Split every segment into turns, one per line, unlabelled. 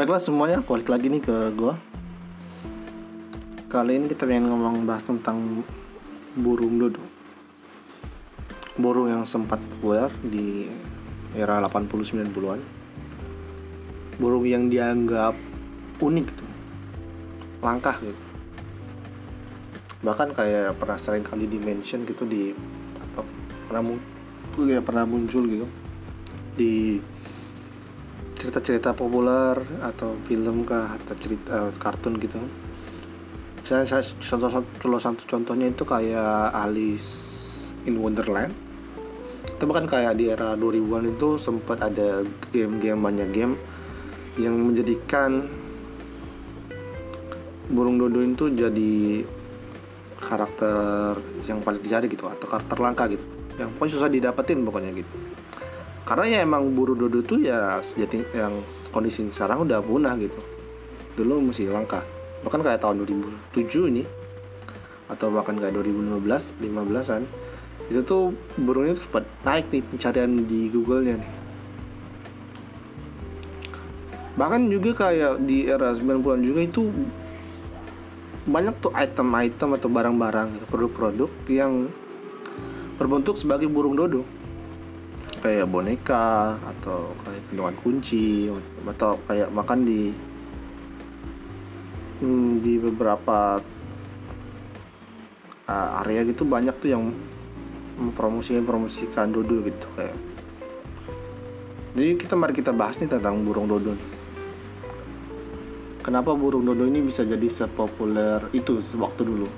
Baiklah semuanya, balik lagi nih ke gua. Kali ini kita pengen ngomong bahas tentang burung dodo. Burung yang sempat populer di era 80-90-an. Burung yang dianggap unik gitu. Langkah gitu. Bahkan kayak pernah sering kali di mention gitu di apa pernah ya pernah muncul gitu di cerita-cerita populer atau film kah atau cerita eh, kartun gitu. Saya, saya contoh satu contohnya itu kayak Alice in Wonderland. Itu bahkan kayak di era 2000-an itu sempat ada game-game banyak game yang menjadikan burung dodo itu jadi karakter yang paling dicari gitu atau karakter langka gitu. Yang pokoknya susah didapetin pokoknya gitu karena ya emang dodo tuh ya sejati yang kondisi sekarang udah punah gitu. Dulu masih langka. Bahkan kayak tahun 2007 ini atau bahkan kayak 2015 15an itu tuh burungnya sempat naik nih pencarian di Google-nya nih. Bahkan juga kayak di era 90-an juga itu banyak tuh item-item atau barang-barang produk-produk yang berbentuk sebagai burung dodo kayak boneka atau kayak kandungan kunci atau kayak makan di hmm, di beberapa uh, area gitu banyak tuh yang mempromosikan promosikan dodo gitu kayak. Jadi kita mari kita bahas nih tentang burung dodo nih. Kenapa burung dodo ini bisa jadi sepopuler itu sewaktu dulu?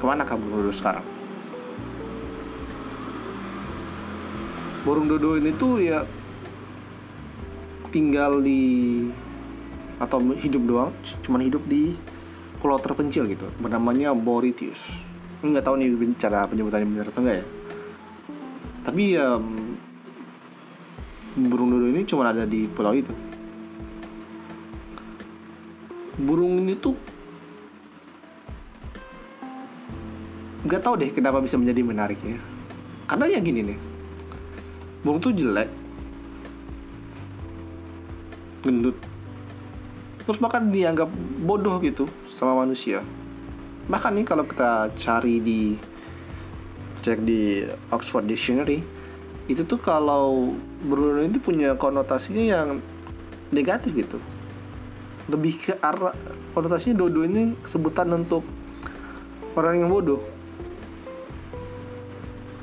Ke mana kah burung dodo sekarang burung dodo ini tuh ya tinggal di atau hidup doang cuman hidup di pulau terpencil gitu bernamanya Mauritius ini nggak tahu nih cara penyebutannya benar atau enggak ya. Tapi ya burung dodo ini cuma ada di pulau itu. Burung ini tuh nggak tahu deh kenapa bisa menjadi menarik ya. Karena ya gini nih burung tuh jelek. Gendut. Terus bahkan dianggap bodoh gitu sama manusia. Bahkan nih kalau kita cari di cek di Oxford Dictionary itu tuh kalau burung itu punya konotasinya yang negatif gitu. Lebih ke arah konotasinya dodo ini sebutan untuk orang yang bodoh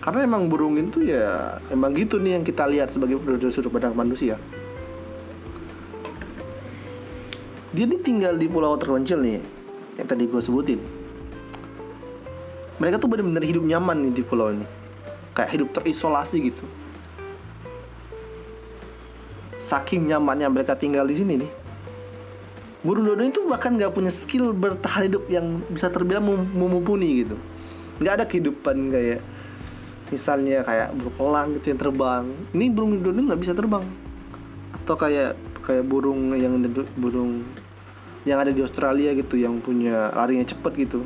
karena emang burung itu ya emang gitu nih yang kita lihat sebagai sudut pandang manusia. Dia nih tinggal di pulau terpencil nih yang tadi gue sebutin. Mereka tuh benar-benar hidup nyaman nih di pulau ini. Kayak hidup terisolasi gitu. Saking nyamannya mereka tinggal di sini nih burung dodo itu bahkan nggak punya skill bertahan hidup yang bisa terbilang memumpuni gitu. Nggak ada kehidupan kayak misalnya kayak burung elang gitu yang terbang. Ini burung dodo nggak bisa terbang. Atau kayak kayak burung yang burung yang ada di Australia gitu yang punya larinya cepet gitu.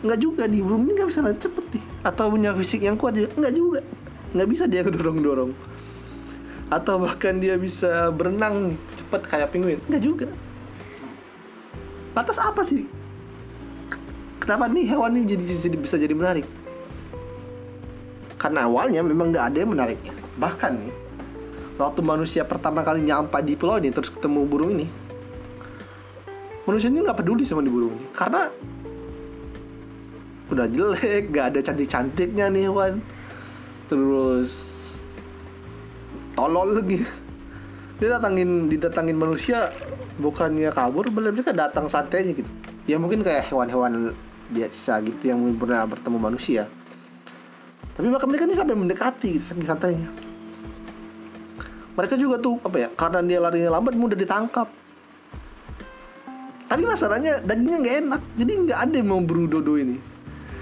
Nggak juga di burung ini nggak bisa lari cepet nih. Atau punya fisik yang kuat nggak juga. Nggak bisa dia dorong dorong atau bahkan dia bisa berenang cepet kayak penguin. Nggak juga. Lantas apa sih? Kenapa nih hewan ini jadi, jadi bisa jadi menarik karena awalnya memang nggak ada yang menariknya bahkan nih waktu manusia pertama kali nyampe di pulau ini terus ketemu burung ini manusia ini nggak peduli sama di burung ini. Karena udah jelek nggak ada cantik cantiknya nih hewan terus tolol lagi. Dia datangin didatangin manusia bukannya kabur malah mereka datang santai aja gitu. Ya mungkin kayak hewan-hewan biasa gitu yang pernah bertemu manusia tapi bahkan mereka ini sampai mendekati gitu saking santainya. Mereka juga tuh apa ya karena dia larinya lambat mudah ditangkap. Tapi masalahnya dagingnya nggak enak jadi nggak ada yang mau beru dodo ini.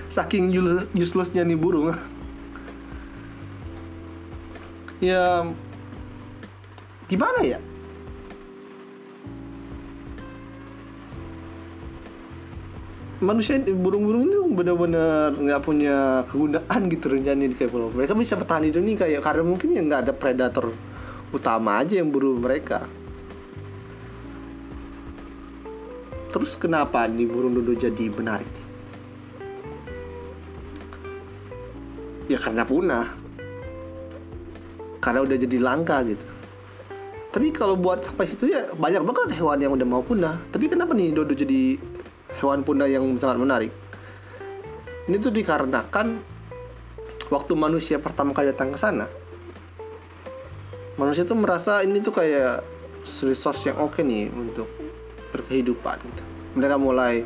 Saking uselessnya nih burung. Ya gimana ya manusia burung-burung itu benar-benar nggak punya kegunaan gitu rencana di kayak pulau. Mereka bisa bertahan hidup nih kayak karena mungkin ya nggak ada predator utama aja yang buru mereka. Terus kenapa nih burung dodo jadi menarik? Ya karena punah. Karena udah jadi langka gitu. Tapi kalau buat sampai situ ya banyak banget hewan yang udah mau punah. Tapi kenapa nih dodo jadi hewan punah yang sangat menarik. Ini tuh dikarenakan waktu manusia pertama kali datang ke sana manusia tuh merasa ini tuh kayak resource yang oke nih untuk berkehidupan gitu. Mereka mulai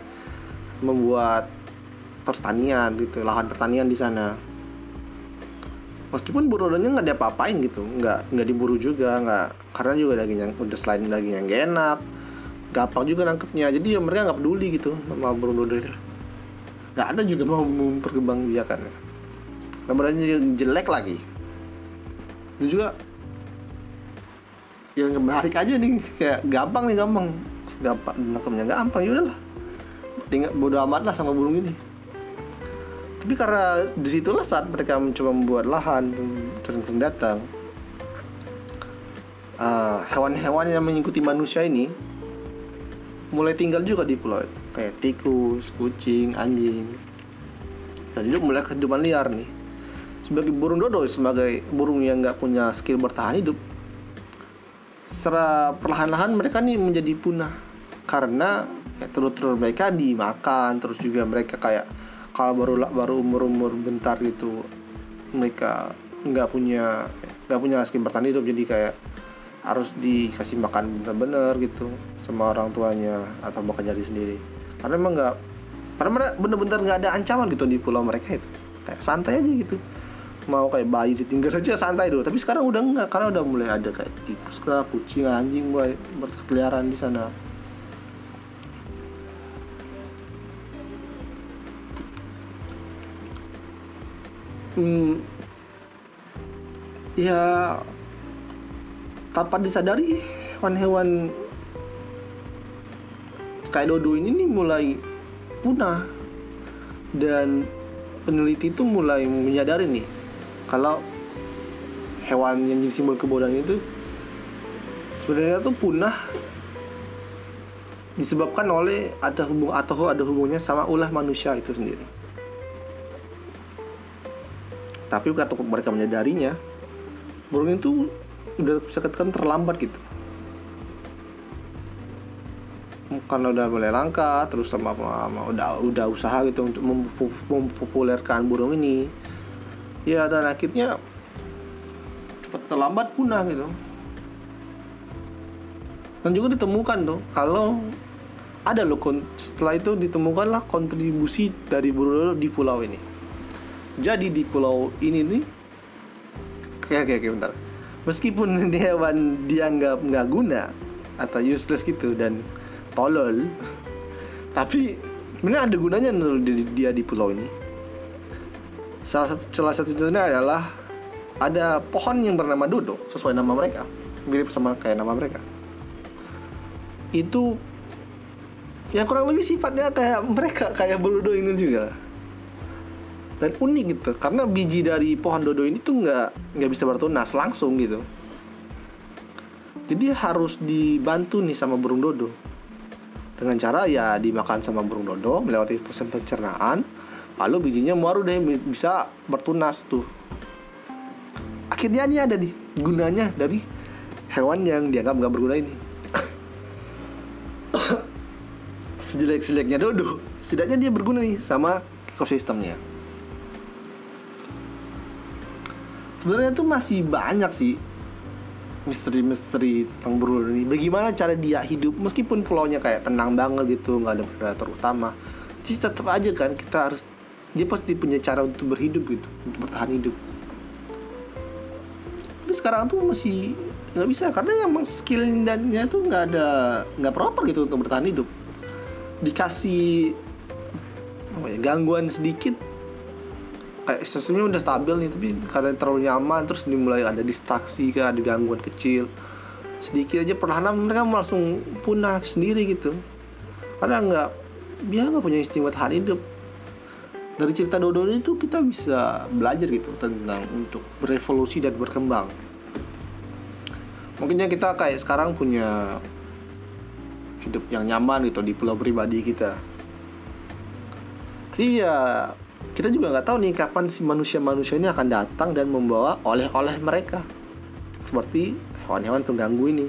membuat pertanian gitu lahan pertanian di sana. Meskipun burodonya nggak ada apa-apain gitu nggak nggak diburu juga nggak karena juga daging yang udah selain daging yang gak enak gampang juga nangkepnya. Jadi ya mereka nggak peduli gitu sama burung dodo nggak ada juga mau memperkembang biakannya gambarnya jelek lagi. Itu juga yang menarik aja nih kayak gampang nih gampang. Gampang nangkepnya gampang ya udahlah. Tinggal bodo amat lah sama burung ini. Tapi karena di situlah saat mereka mencoba membuat lahan sering datang uh, hewan-hewan yang mengikuti manusia ini mulai tinggal juga di pulau. Itu kayak tikus, kucing, anjing. Dan hidup mulai kehidupan liar nih. Sebagai burung dodo sebagai burung yang nggak punya skill bertahan hidup secara perlahan-lahan mereka nih menjadi punah. Karena ya, telur-telur mereka dimakan terus juga mereka kayak kalau baru baru umur umur bentar gitu mereka nggak punya nggak punya skin bertahan hidup. Jadi kayak harus dikasih makan bener-bener gitu sama orang tuanya atau makan jadi sendiri. Karena emang nggak karena mereka bener-bener nggak ada ancaman gitu di pulau mereka itu. Kayak santai aja gitu. Mau kayak bayi ditinggal aja santai dulu. Tapi sekarang udah enggak karena udah mulai ada kayak tikus lah kucing anjing mulai berkeliaran di sana. Hmm, ya tanpa disadari hewan-hewan kayak dodo ini nih mulai punah. Dan peneliti itu mulai menyadari nih kalau hewan yang jadi simbol kebodohan itu sebenarnya tuh punah disebabkan oleh ada hubung atau ada hubungannya sama ulah manusia itu sendiri. Tapi kata mereka menyadarinya burung itu udah bisa katakan terlambat gitu. Karena udah mulai langka terus sama, sama udah udah usaha gitu untuk mempopulerkan burung ini. Ya dan akhirnya cepat terlambat punah gitu. Dan juga ditemukan tuh kalau ada loh setelah itu ditemukanlah kontribusi dari burung di pulau ini. Jadi di pulau ini nih kayak kayak bentar meskipun hewan dianggap nggak guna atau useless gitu dan tolol tapi sebenarnya ada gunanya dia di pulau ini. Salah satu salah satu contohnya adalah ada pohon yang bernama dodo sesuai nama mereka mirip sama kayak nama mereka. Itu yang kurang lebih sifatnya kayak mereka kayak beludo ini juga dan unik gitu. Karena biji dari pohon dodo ini tuh nggak nggak bisa bertunas langsung gitu. Jadi harus dibantu nih sama burung dodo. Dengan cara ya dimakan sama burung dodo melewati proses pencernaan lalu bijinya baru deh bisa bertunas tuh. Akhirnya ini ada nih gunanya dari hewan yang dianggap nggak berguna ini. Sejelek-jeleknya dodo. Setidaknya dia berguna nih sama ekosistemnya sebenarnya tuh masih banyak sih misteri-misteri tentang burung ini. Bagaimana cara dia hidup meskipun pulaunya kayak tenang banget gitu, nggak ada predator utama. Tapi tetap aja kan kita harus dia pasti punya cara untuk berhidup gitu, untuk bertahan hidup. Tapi sekarang tuh masih nggak bisa karena yang skillnya tuh nggak ada nggak proper gitu untuk bertahan hidup. Dikasih apa ya, gangguan sedikit kayak sistemnya udah stabil nih tapi karena terlalu nyaman terus dimulai ada distraksi kayak ada gangguan kecil. Sedikit aja perlahan mereka langsung punah sendiri gitu. Karena nggak dia nggak punya insting tahan hidup. Dari cerita Dodo itu kita bisa belajar gitu tentang untuk berevolusi dan berkembang. Mungkinnya kita kayak sekarang punya hidup yang nyaman gitu di pulau pribadi kita. Tapi ya kita juga nggak tahu nih kapan si manusia-manusia ini akan datang dan membawa oleh-oleh mereka. Seperti hewan-hewan pengganggu ini.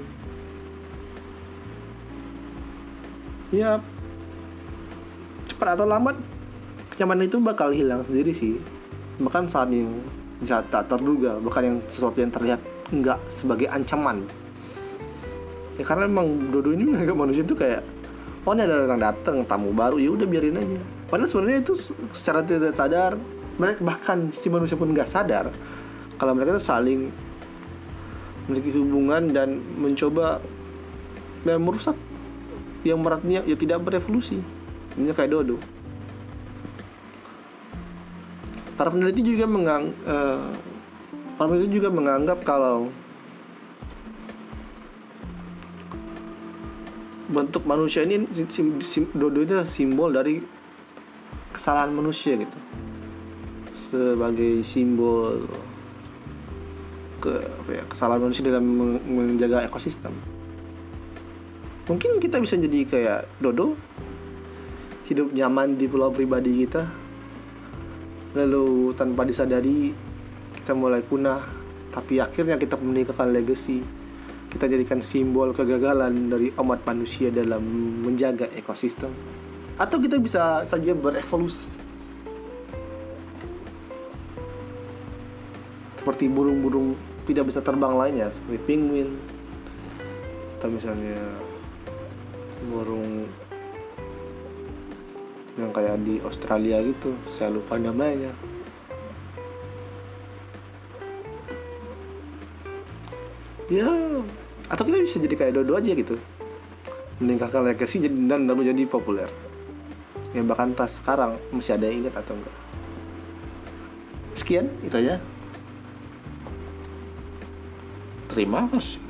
Ya cepat atau lambat kenyamanan itu bakal hilang sendiri sih. Bahkan saat yang tak terduga bahkan yang sesuatu yang terlihat enggak sebagai ancaman. Ya karena memang Dodo ini menganggap manusia itu kayak oh ini ada orang datang tamu baru ya udah biarin aja padahal sebenarnya itu secara tidak sadar mereka bahkan si manusia pun nggak sadar kalau mereka itu saling memiliki hubungan dan mencoba dan merusak yang meratnya ya tidak berevolusi. Ini kayak dodo. Para peneliti juga mengang, uh, para peneliti juga menganggap kalau bentuk manusia ini sim, sim, dodo itu simbol dari kesalahan manusia gitu. Sebagai simbol ke ya, kesalahan manusia dalam menjaga ekosistem. Mungkin kita bisa jadi kayak dodo hidup nyaman di pulau pribadi kita lalu tanpa disadari kita mulai punah tapi akhirnya kita meninggalkan legacy. Kita jadikan simbol kegagalan dari umat manusia dalam menjaga ekosistem atau kita bisa saja berevolusi. Seperti burung-burung tidak bisa terbang lainnya seperti penguin. Atau misalnya burung yang kayak di Australia gitu saya lupa namanya. Ya atau kita bisa jadi kayak dodo aja gitu. Meningkatkan legacy dan lalu jadi populer yang bahkan tas sekarang masih ada yang ingat atau enggak? Sekian itu aja. Terima kasih